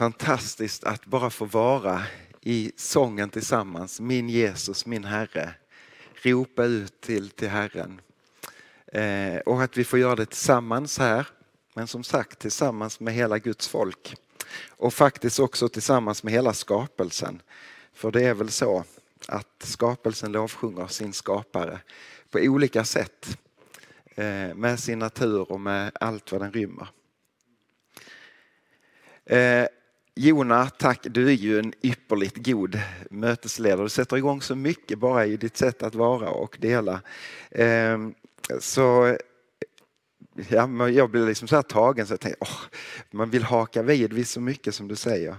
Fantastiskt att bara få vara i sången tillsammans. Min Jesus, min Herre. Ropa ut till, till Herren. Eh, och att vi får göra det tillsammans här. Men som sagt tillsammans med hela Guds folk. Och faktiskt också tillsammans med hela skapelsen. För det är väl så att skapelsen lovsjunger sin skapare på olika sätt. Eh, med sin natur och med allt vad den rymmer. Eh, Jona, tack. Du är ju en ypperligt god mötesledare. Du sätter igång så mycket bara i ditt sätt att vara och dela. Ehm, så ja, jag blir liksom så här tagen så jag tänkte, åh, man vill haka vid vid så mycket som du säger.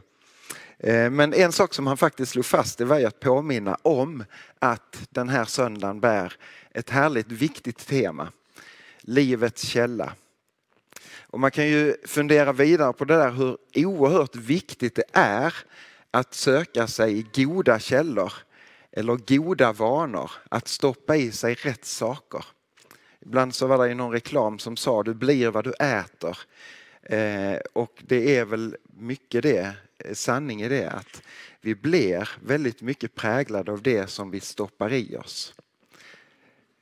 Ehm, men en sak som han faktiskt slog fast det var ju att påminna om att den här söndagen bär ett härligt viktigt tema. Livets källa. Och man kan ju fundera vidare på det där hur oerhört viktigt det är att söka sig i goda källor eller goda vanor, att stoppa i sig rätt saker. Ibland så var det någon reklam som sa du blir vad du äter. Eh, och det är väl mycket det, eh, sanning i det, att vi blir väldigt mycket präglade av det som vi stoppar i oss.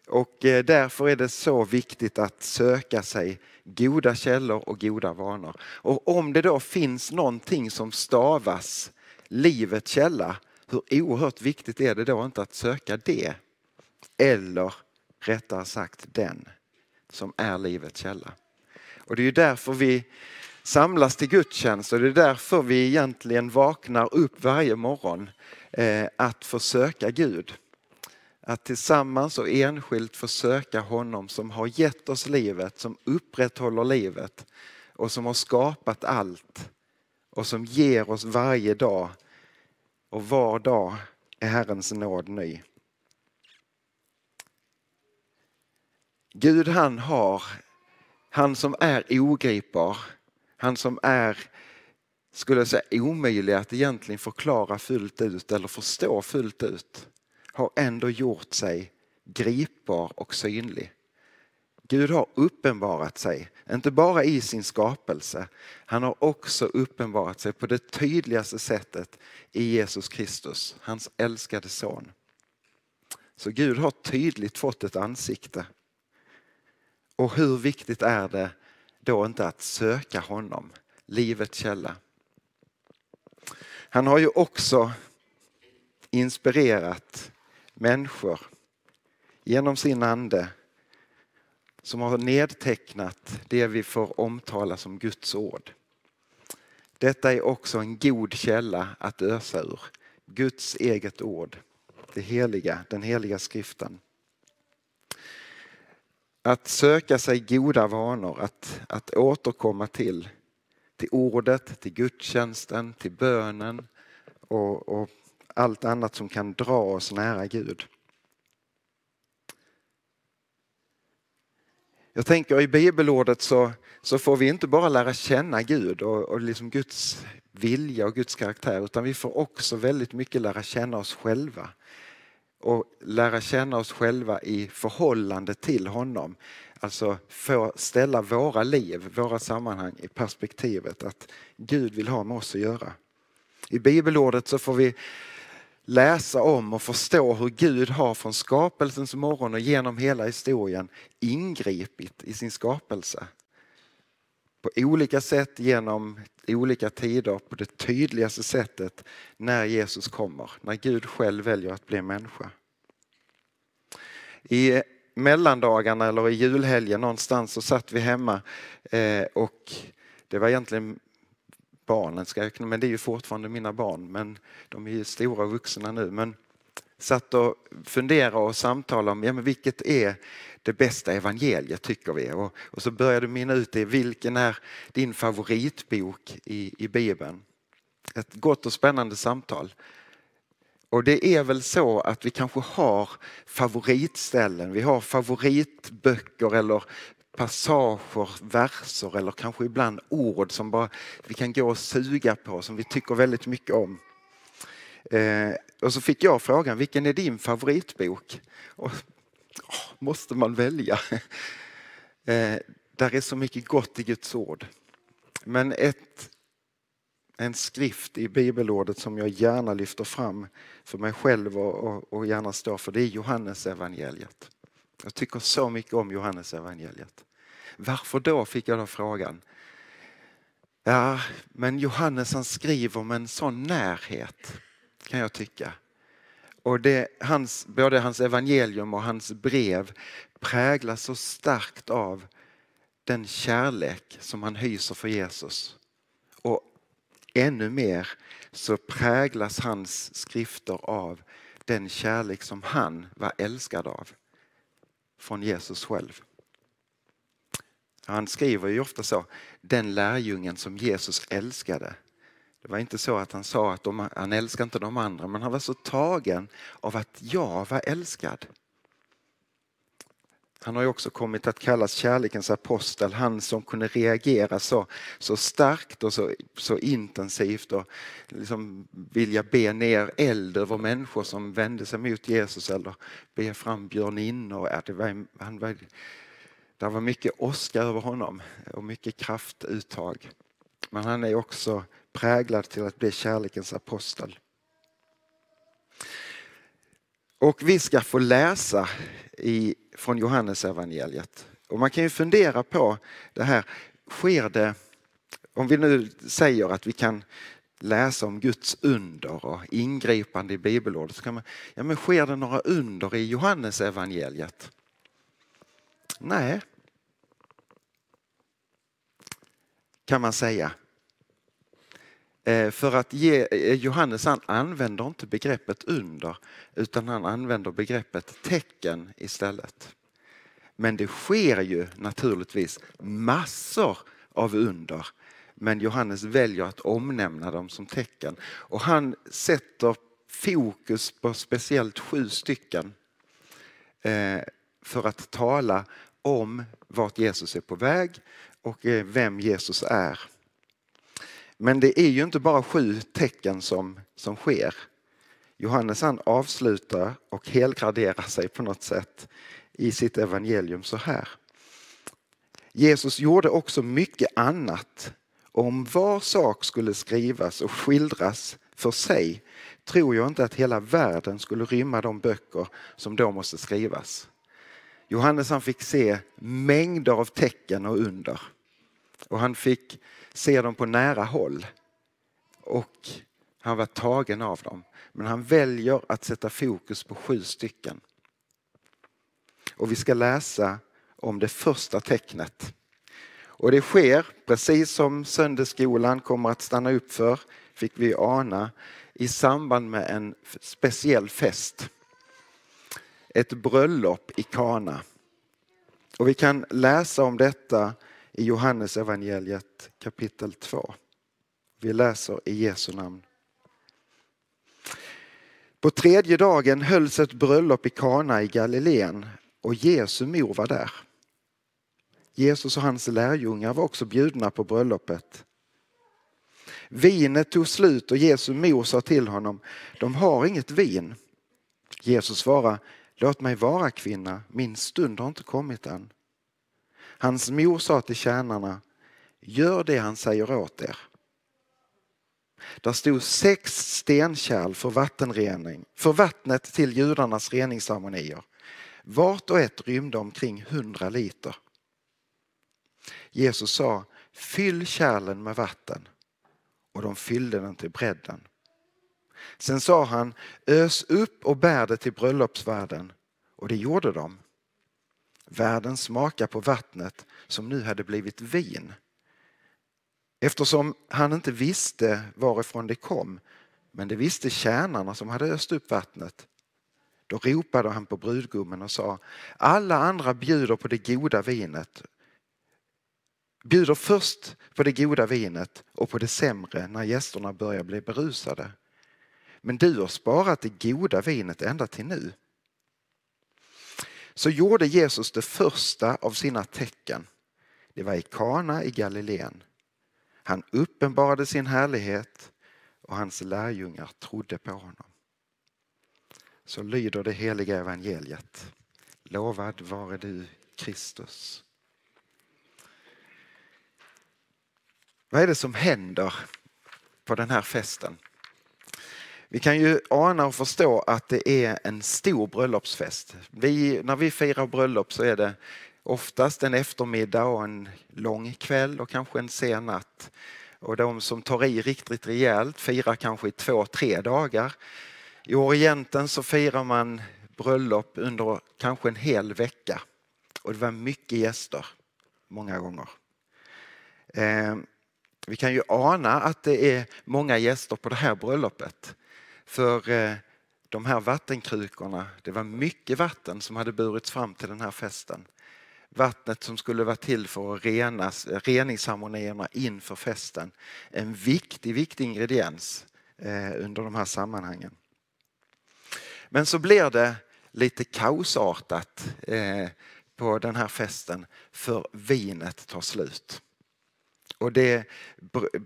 Och eh, därför är det så viktigt att söka sig goda källor och goda vanor. Och om det då finns någonting som stavas livets källa, hur oerhört viktigt är det då inte att söka det? Eller rättare sagt den som är livets källa. Och det är ju därför vi samlas till gudstjänst och det är därför vi egentligen vaknar upp varje morgon eh, att försöka Gud. Att tillsammans och enskilt försöka honom som har gett oss livet, som upprätthåller livet och som har skapat allt och som ger oss varje dag och var dag är Herrens nåd ny. Gud han har, han som är ogripbar, han som är, skulle jag säga omöjlig att egentligen förklara fullt ut eller förstå fullt ut har ändå gjort sig gripbar och synlig. Gud har uppenbarat sig, inte bara i sin skapelse, han har också uppenbarat sig på det tydligaste sättet i Jesus Kristus, hans älskade son. Så Gud har tydligt fått ett ansikte. Och hur viktigt är det då inte att söka honom, livets källa. Han har ju också inspirerat människor genom sin ande som har nedtecknat det vi får omtala som Guds ord. Detta är också en god källa att ösa ur. Guds eget ord, det heliga, den heliga skriften. Att söka sig goda vanor, att, att återkomma till, till ordet, till gudstjänsten, till bönen och, och allt annat som kan dra oss nära Gud. Jag tänker i bibelordet så, så får vi inte bara lära känna Gud och, och liksom Guds vilja och Guds karaktär utan vi får också väldigt mycket lära känna oss själva. Och lära känna oss själva i förhållande till honom. Alltså få ställa våra liv, våra sammanhang i perspektivet att Gud vill ha med oss att göra. I bibelordet så får vi läsa om och förstå hur Gud har från skapelsens morgon och genom hela historien ingripit i sin skapelse. På olika sätt genom olika tider, på det tydligaste sättet när Jesus kommer, när Gud själv väljer att bli människa. I mellandagarna eller i julhelgen någonstans så satt vi hemma eh, och det var egentligen barnen ska jag, men det är ju fortfarande mina barn, men de är ju stora och vuxna nu. Men satt och funderade och samtalade om ja, men vilket är det bästa evangeliet tycker vi. Och, och så började du minna ut det, vilken är din favoritbok i, i Bibeln? Ett gott och spännande samtal. Och det är väl så att vi kanske har favoritställen, vi har favoritböcker eller passager, verser eller kanske ibland ord som bara vi kan gå och suga på som vi tycker väldigt mycket om. Eh, och så fick jag frågan, vilken är din favoritbok? Och, oh, måste man välja? Eh, där är så mycket gott i Guds ord. Men ett, en skrift i bibelordet som jag gärna lyfter fram för mig själv och, och, och gärna står för, det är Johannes evangeliet. Jag tycker så mycket om Johannes evangeliet. Varför då, fick jag då frågan. Ja, men Johannes han skriver med en sån närhet, kan jag tycka. Och det, hans, både hans evangelium och hans brev präglas så starkt av den kärlek som han hyser för Jesus. Och ännu mer så präglas hans skrifter av den kärlek som han var älskad av från Jesus själv. Han skriver ju ofta så, den lärjungen som Jesus älskade. Det var inte så att han sa att de, han älskade inte de andra, men han var så tagen av att jag var älskad. Han har ju också kommit att kallas kärlekens apostel, han som kunde reagera så, så starkt och så, så intensivt och liksom vilja be ner eld över människor som vände sig mot Jesus eller be fram björninnor. Ja, det var, han var, det var mycket åska över honom och mycket kraftuttag. Men han är också präglad till att bli kärlekens apostel. Och vi ska få läsa i, från Johannes evangeliet. Och man kan ju fundera på det här, sker det, om vi nu säger att vi kan läsa om Guds under och ingripande i bibelordet, så kan man, ja men sker det några under i Johannes evangeliet? Nej. Kan man säga. Eh, för att ge, eh, Johannes han använder inte begreppet under utan han använder begreppet tecken istället. Men det sker ju naturligtvis massor av under. Men Johannes väljer att omnämna dem som tecken. Och han sätter fokus på speciellt sju stycken eh, för att tala om vart Jesus är på väg och vem Jesus är. Men det är ju inte bara sju tecken som, som sker. Johannes han avslutar och helgraderar sig på något sätt i sitt evangelium så här. Jesus gjorde också mycket annat. Om var sak skulle skrivas och skildras för sig tror jag inte att hela världen skulle rymma de böcker som då måste skrivas. Johannes han fick se mängder av tecken och under. Och han fick se dem på nära håll. Och han var tagen av dem. Men han väljer att sätta fokus på sju stycken. Och vi ska läsa om det första tecknet. Och det sker, precis som söndagsskolan kommer att stanna upp för, fick vi ana, i samband med en speciell fest. Ett bröllop i Kana. Och vi kan läsa om detta i Johannes evangeliet kapitel 2. Vi läser i Jesu namn. På tredje dagen hölls ett bröllop i Kana i Galileen och Jesu mor var där. Jesus och hans lärjungar var också bjudna på bröllopet. Vinet tog slut och Jesu mor sa till honom, de har inget vin. Jesus svarade, låt mig vara kvinna, min stund har inte kommit än. Hans mor sa till tjänarna, gör det han säger åt er. Där stod sex stenkärl för vattenrening, för vattnet till judarnas reningsceremonier. Vart och ett rymde omkring hundra liter. Jesus sa, fyll kärlen med vatten och de fyllde den till bredden. Sen sa han, ös upp och bär det till bröllopsvärden och det gjorde de. Värden smakar på vattnet som nu hade blivit vin. Eftersom han inte visste varifrån det kom, men det visste tjänarna som hade öst upp vattnet. Då ropade han på brudgummen och sa, alla andra bjuder på det goda vinet bjuder först på det goda vinet och på det sämre när gästerna börjar bli berusade. Men du har sparat det goda vinet ända till nu. Så gjorde Jesus det första av sina tecken. Det var i Kana i Galileen. Han uppenbarade sin härlighet och hans lärjungar trodde på honom. Så lyder det heliga evangeliet. Lovad vare du Kristus. Vad är det som händer på den här festen? Vi kan ju ana och förstå att det är en stor bröllopsfest. Vi, när vi firar bröllop så är det oftast en eftermiddag och en lång kväll och kanske en sen natt. Och de som tar i riktigt rejält firar kanske i två, tre dagar. I Orienten så firar man bröllop under kanske en hel vecka. Och det var mycket gäster, många gånger. Eh, vi kan ju ana att det är många gäster på det här bröllopet. För eh, de här vattenkrukorna, det var mycket vatten som hade burits fram till den här festen. Vattnet som skulle vara till för att renas, eh, reningsceremonierna inför festen. En viktig, viktig ingrediens eh, under de här sammanhangen. Men så blir det lite kaosartat på den här festen för vinet tar slut. Och det är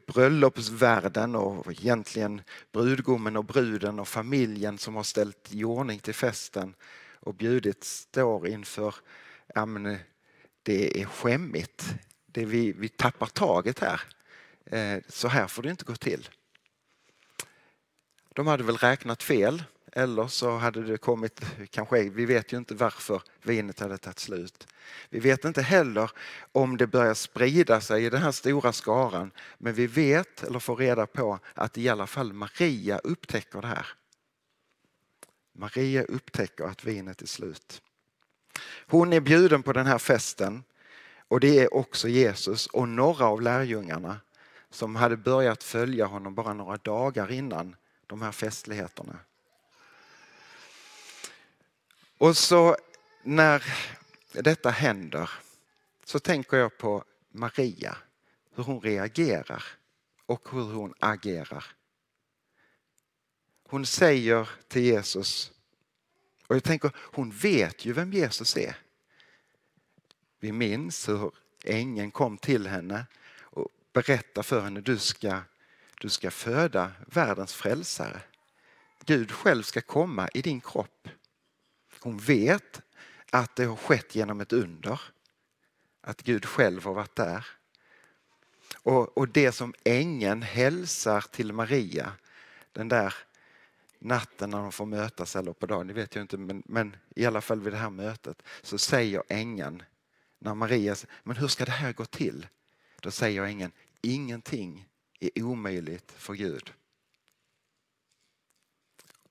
bröllopsvärden och egentligen brudgummen och bruden och familjen som har ställt i ordning till festen och bjudit står inför, ja men eh, det är skämmigt. Det vi, vi tappar taget här. Eh, så här får det inte gå till. De hade väl räknat fel eller så hade det kommit, kanske, vi vet ju inte varför vinet hade tagit slut. Vi vet inte heller om det börjar sprida sig i den här stora skaran. Men vi vet, eller får reda på, att i alla fall Maria upptäcker det här. Maria upptäcker att vinet är slut. Hon är bjuden på den här festen och det är också Jesus och några av lärjungarna som hade börjat följa honom bara några dagar innan de här festligheterna. Och så när detta händer så tänker jag på Maria, hur hon reagerar och hur hon agerar. Hon säger till Jesus, och jag tänker hon vet ju vem Jesus är. Vi minns hur ängeln kom till henne och berättade för henne du ska, du ska föda världens frälsare. Gud själv ska komma i din kropp. Hon vet att det har skett genom ett under. Att Gud själv har varit där. Och, och det som ängeln hälsar till Maria den där natten när de får mötas eller på dagen, det vet jag inte, men, men i alla fall vid det här mötet så säger ängeln när Maria säger, men hur ska det här gå till? Då säger ängeln, ingenting är omöjligt för Gud.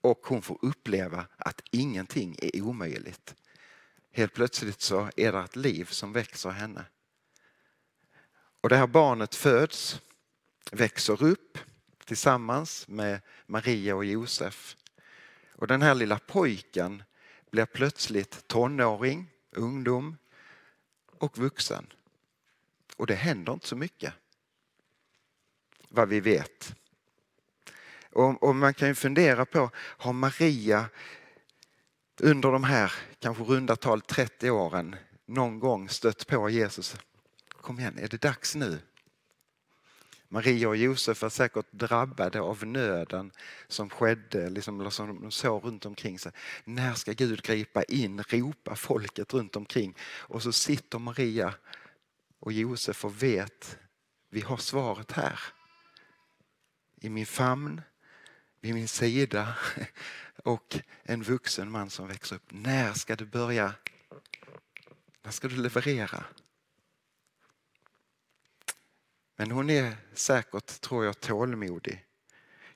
Och hon får uppleva att ingenting är omöjligt. Helt plötsligt så är det ett liv som växer henne. Och det här barnet föds, växer upp tillsammans med Maria och Josef. Och den här lilla pojken blir plötsligt tonåring, ungdom och vuxen. Och det händer inte så mycket. Vad vi vet. Och, och man kan ju fundera på, har Maria under de här kanske runda tal 30 åren någon gång stött på Jesus. Kom igen, är det dags nu? Maria och Josef var säkert drabbade av nöden som skedde, liksom, som de såg runt omkring sig. När ska Gud gripa in, ropa folket runt omkring. Och så sitter Maria och Josef och vet, vi har svaret här. I min famn, vid min sida och en vuxen man som växer upp. När ska du börja? När ska du leverera? Men hon är säkert, tror jag, tålmodig.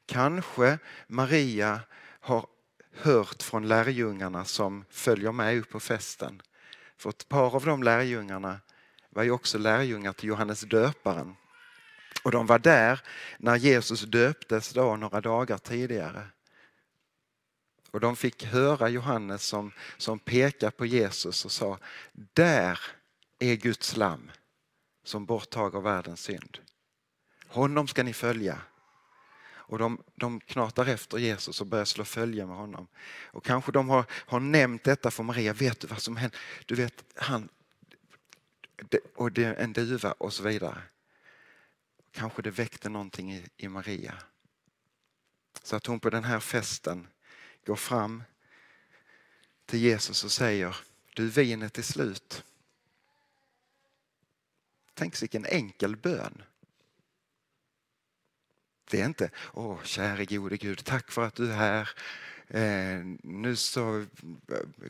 Kanske Maria har hört från lärjungarna som följer med upp på festen. För ett par av de lärjungarna var ju också lärjungar till Johannes döparen. Och de var där när Jesus döptes då några dagar tidigare. Och de fick höra Johannes som, som pekar på Jesus och sa, där är Guds lamm som borttager världens synd. Honom ska ni följa. Och de, de knatar efter Jesus och börjar slå följe med honom. Och kanske de har, har nämnt detta för Maria. Vet du vad som hände? Du vet, han och det, en duva och så vidare. Kanske det väckte någonting i, i Maria. Så att hon på den här festen går fram till Jesus och säger, du vinet är slut. Tänk vilken enkel bön. Det är inte, åh käre gode Gud, tack för att du är här. Eh, nu så,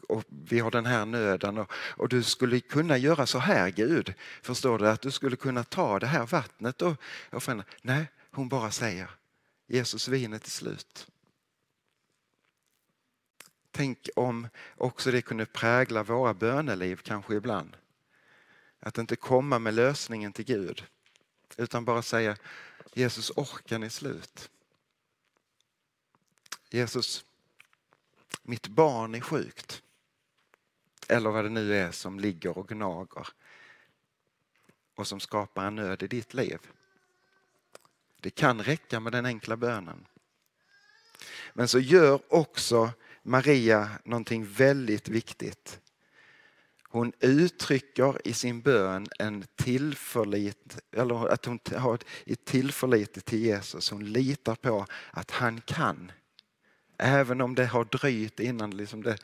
och vi har den här nöden och, och, du skulle kunna göra så här Gud. Förstår du? Att du skulle kunna ta det här vattnet och, och förändra. Nej, hon bara säger Jesus vinet är slut. Tänk om också det kunde prägla våra böneliv kanske ibland. Att inte komma med lösningen till Gud utan bara säga Jesus orken är slut. Jesus, mitt barn är sjukt. Eller vad det nu är som ligger och gnager och som skapar en nöd i ditt liv. Det kan räcka med den enkla bönen. Men så gör också Maria någonting väldigt viktigt. Hon uttrycker i sin bön en tillförlit, eller att hon har ett tillförlit till Jesus. Hon litar på att han kan. Även om det har dröjt innan liksom det,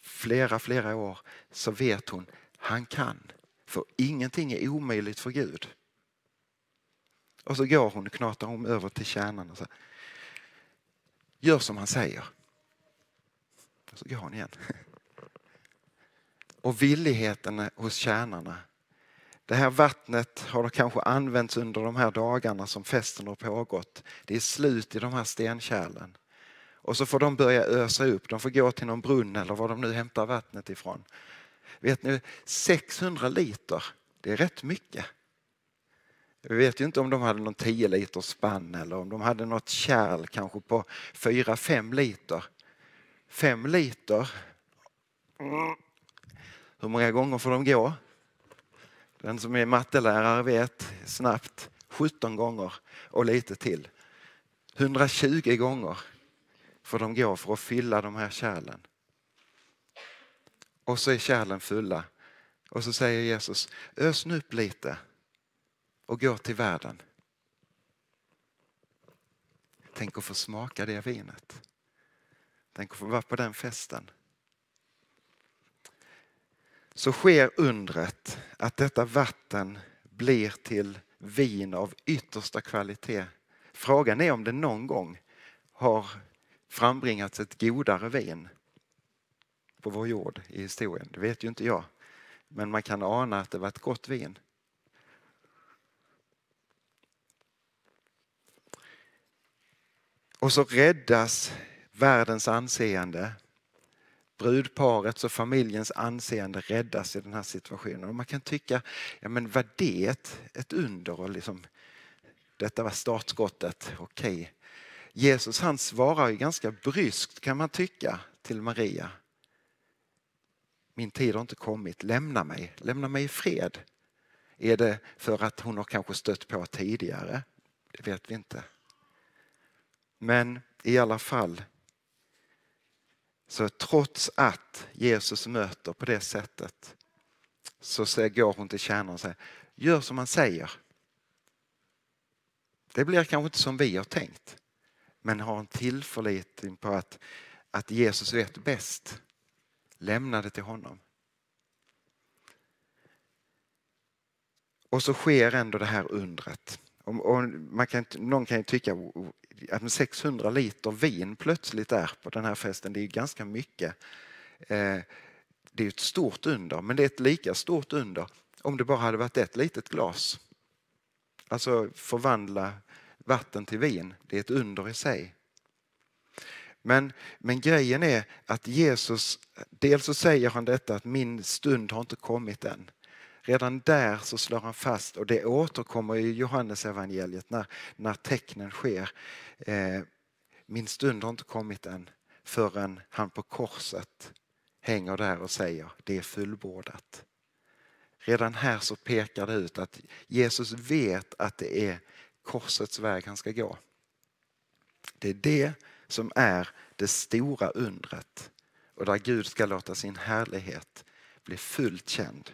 flera, flera år så vet hon han kan. För ingenting är omöjligt för Gud. Och så går hon, knatar hon över till kärnan och säger Gör som han säger. Och så går hon igen. Och villigheten hos tjänarna. Det här vattnet har kanske använts under de här dagarna som festen har pågått. Det är slut i de här stenkärlen. Och så får de börja ösa upp. De får gå till någon brunn eller var de nu hämtar vattnet ifrån. Vet ni, 600 liter, det är rätt mycket. Vi vet ju inte om de hade någon 10 liters spann eller om de hade något kärl kanske på 4-5 liter. 5 liter. Hur många gånger får de gå? Den som är mattelärare vet snabbt 17 gånger och lite till. 120 gånger får de gå för att fylla de här kärlen. Och så är kärlen fulla. Och så säger Jesus, ös nu upp lite och gå till världen. Tänk att få smaka det vinet. Tänk att få vara på den festen. Så sker undret att detta vatten blir till vin av yttersta kvalitet. Frågan är om det någon gång har frambringats ett godare vin på vår jord i historien. Det vet ju inte jag. Men man kan ana att det var ett gott vin. Och så räddas världens anseende. Brudparets och familjens anseende räddas i den här situationen. Och man kan tycka, ja men var det ett, ett under? Och liksom, detta var startskottet, okej. Okay. Jesus han svarar ju ganska bryskt kan man tycka till Maria. Min tid har inte kommit, lämna mig, lämna mig i fred. Är det för att hon har kanske stött på tidigare? Det vet vi inte. Men i alla fall, så trots att Jesus möter på det sättet så går hon till kärnan och säger, gör som han säger. Det blir kanske inte som vi har tänkt men ha en tillförlitning på att, att Jesus vet bäst. Lämna det till honom. Och så sker ändå det här undret. Och man kan, någon kan ju tycka oh, oh, 600 liter vin plötsligt där på den här festen, det är ganska mycket. Eh, det är ett stort under, men det är ett lika stort under om det bara hade varit ett litet glas. Alltså förvandla vatten till vin, det är ett under i sig. Men, men grejen är att Jesus, dels så säger han detta att min stund har inte kommit än. Redan där så slår han fast, och det återkommer i Johannes evangeliet när, när tecknen sker. Eh, min stund har inte kommit än. förrän han på korset hänger där och säger det är fullbordat. Redan här så pekar det ut att Jesus vet att det är korsets väg han ska gå. Det är det som är det stora undret och där Gud ska låta sin härlighet bli fullt känd.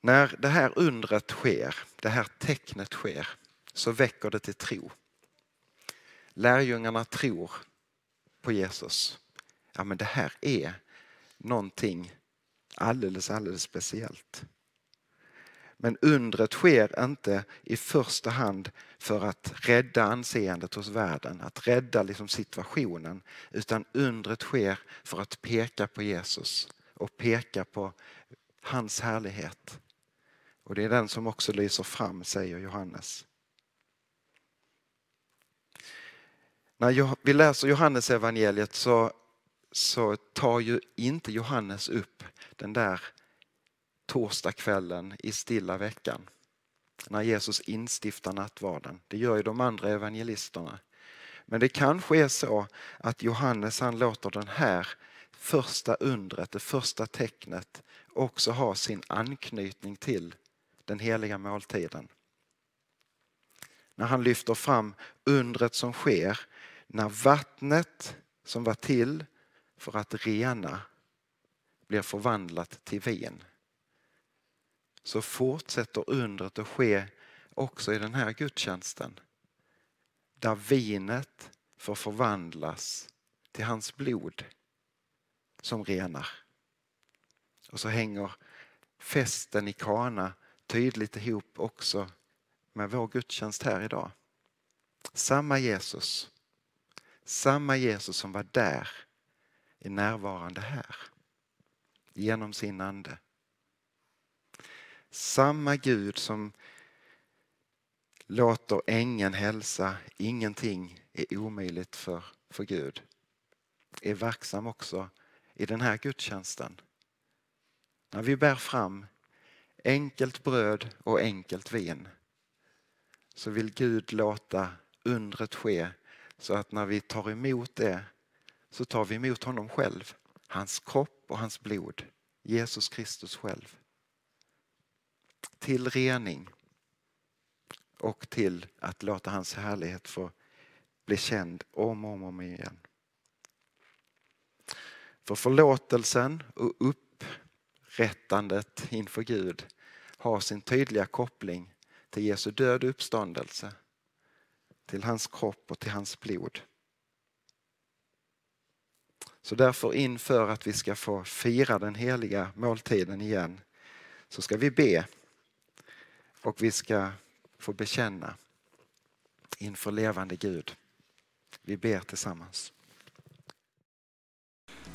När det här undret sker, det här tecknet sker, så väcker det till tro. Lärjungarna tror på Jesus. Ja, men det här är någonting alldeles, alldeles speciellt. Men undret sker inte i första hand för att rädda anseendet hos världen, att rädda liksom situationen, utan undret sker för att peka på Jesus och peka på hans härlighet. Och det är den som också lyser fram, säger Johannes. När vi läser Johannes evangeliet så, så tar ju inte Johannes upp den där torsdagskvällen i stilla veckan när Jesus instiftar nattvarden. Det gör ju de andra evangelisterna. Men det kanske är så att Johannes han låter den här första undret, det första tecknet också ha sin anknytning till den heliga måltiden. När han lyfter fram undret som sker när vattnet som var till för att rena blir förvandlat till vin så fortsätter undret att ske också i den här gudstjänsten. Där vinet får förvandlas till hans blod som renar. Och så hänger festen i Kana tydligt ihop också med vår gudstjänst här idag. Samma Jesus, samma Jesus som var där är närvarande här genom sin ande. Samma Gud som låter ängeln hälsa, ingenting är omöjligt för, för Gud, är verksam också i den här gudstjänsten. När vi bär fram enkelt bröd och enkelt vin så vill Gud låta undret ske så att när vi tar emot det så tar vi emot honom själv, hans kropp och hans blod, Jesus Kristus själv. Till rening och till att låta hans härlighet få bli känd om och om igen. För förlåtelsen och rättandet inför Gud har sin tydliga koppling till Jesu död och uppståndelse, till hans kropp och till hans blod. Så därför inför att vi ska få fira den heliga måltiden igen så ska vi be och vi ska få bekänna inför levande Gud. Vi ber tillsammans.